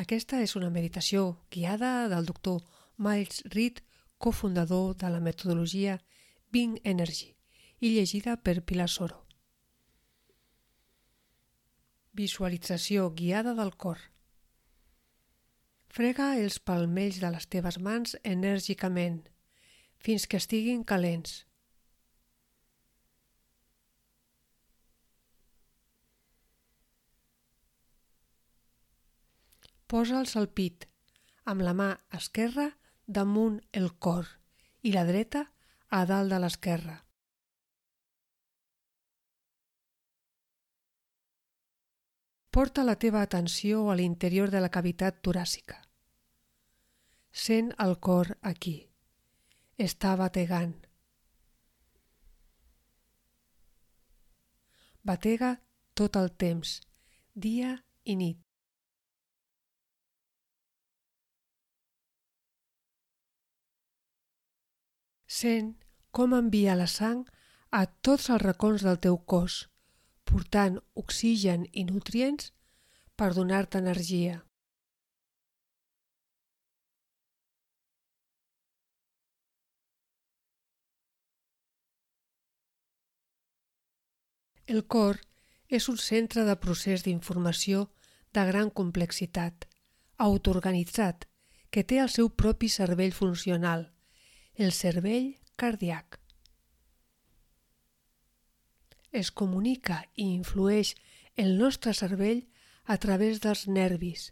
Aquesta és una meditació guiada del doctor Miles Reed, cofundador de la metodologia Bing Energy i llegida per Pilar Soro. Visualització guiada del cor. Frega els palmells de les teves mans enèrgicament fins que estiguin calents. Posa'ls al pit, amb la mà esquerra damunt el cor i la dreta a dalt de l'esquerra. Porta la teva atenció a l'interior de la cavitat toràcica. Sent el cor aquí. Està bategant. Batega tot el temps, dia i nit. Sent com envia la sang a tots els racons del teu cos, portant oxigen i nutrients per donar-te energia. El cor és un centre de procés d'informació de gran complexitat, autoorganitzat, que té el seu propi cervell funcional – el cervell cardíac. Es comunica i influeix el nostre cervell a través dels nervis,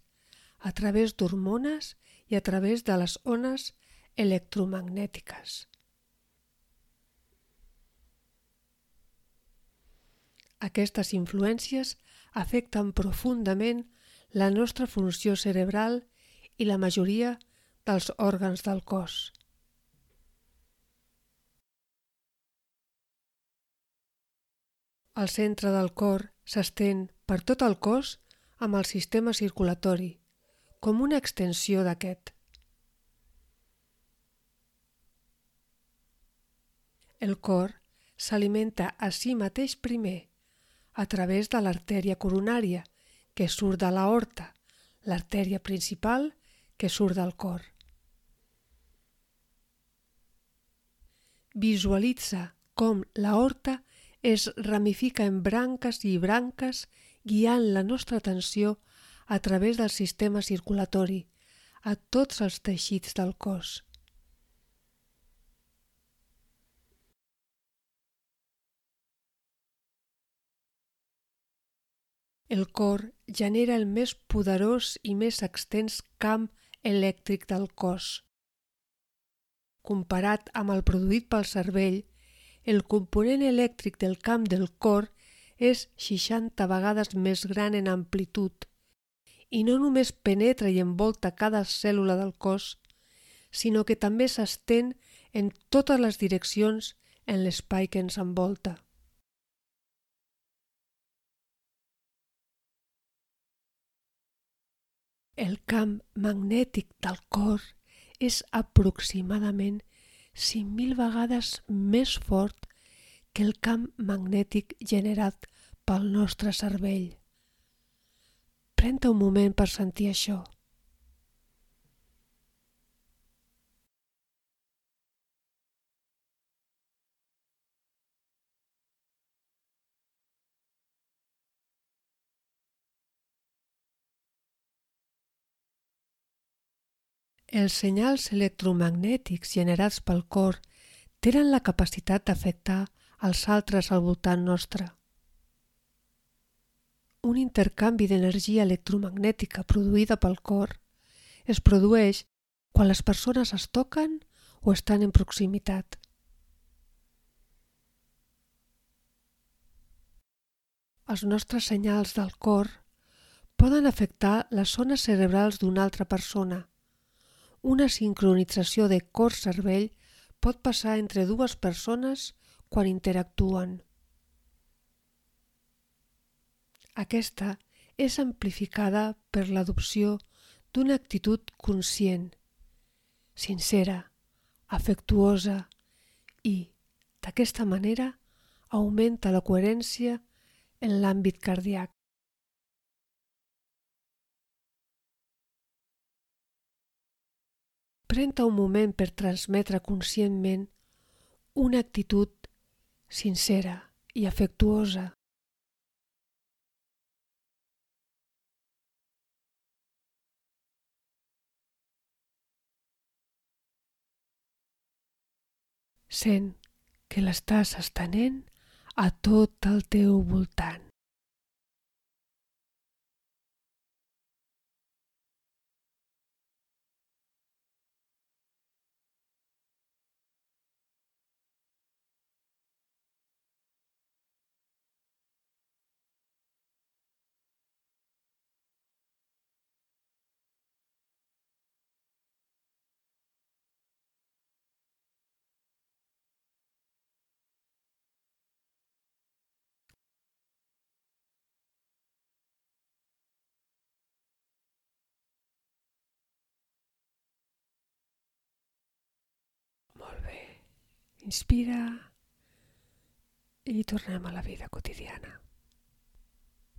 a través d'hormones i a través de les ones electromagnètiques. Aquestes influències afecten profundament la nostra funció cerebral i la majoria dels òrgans del cos. El centre del cor s'estén per tot el cos amb el sistema circulatori, com una extensió d'aquest. El cor s'alimenta a si mateix primer, a través de l'artèria coronària, que surt de l'aorta, l'artèria principal que surt del cor. Visualitza com l'aorta es ramifica en branques i branques guiant la nostra atenció a través del sistema circulatori a tots els teixits del cos. El cor genera el més poderós i més extens camp elèctric del cos. Comparat amb el produït pel cervell, el component elèctric del camp del cor és 60 vegades més gran en amplitud i no només penetra i envolta cada cèl·lula del cos, sinó que també s'estén en totes les direccions en l'espai que ens envolta. El camp magnètic del cor és aproximadament 5.000 vegades més fort que el camp magnètic generat pel nostre cervell. Pren-te un moment per sentir això. Els senyals electromagnètics generats pel cor tenen la capacitat d'afectar els altres al voltant nostre. Un intercanvi d'energia electromagnètica produïda pel cor es produeix quan les persones es toquen o estan en proximitat. Els nostres senyals del cor poden afectar les zones cerebrals d'una altra persona – una sincronització de cor-cervell pot passar entre dues persones quan interactuen. Aquesta és amplificada per l'adopció d'una actitud conscient, sincera, afectuosa i, d'aquesta manera, augmenta la coherència en l'àmbit cardíac. Pren-te un moment per transmetre conscientment una actitud sincera i afectuosa. Sent que l'estàs estenent a tot el teu voltant. Inspira i tornem a la vida quotidiana.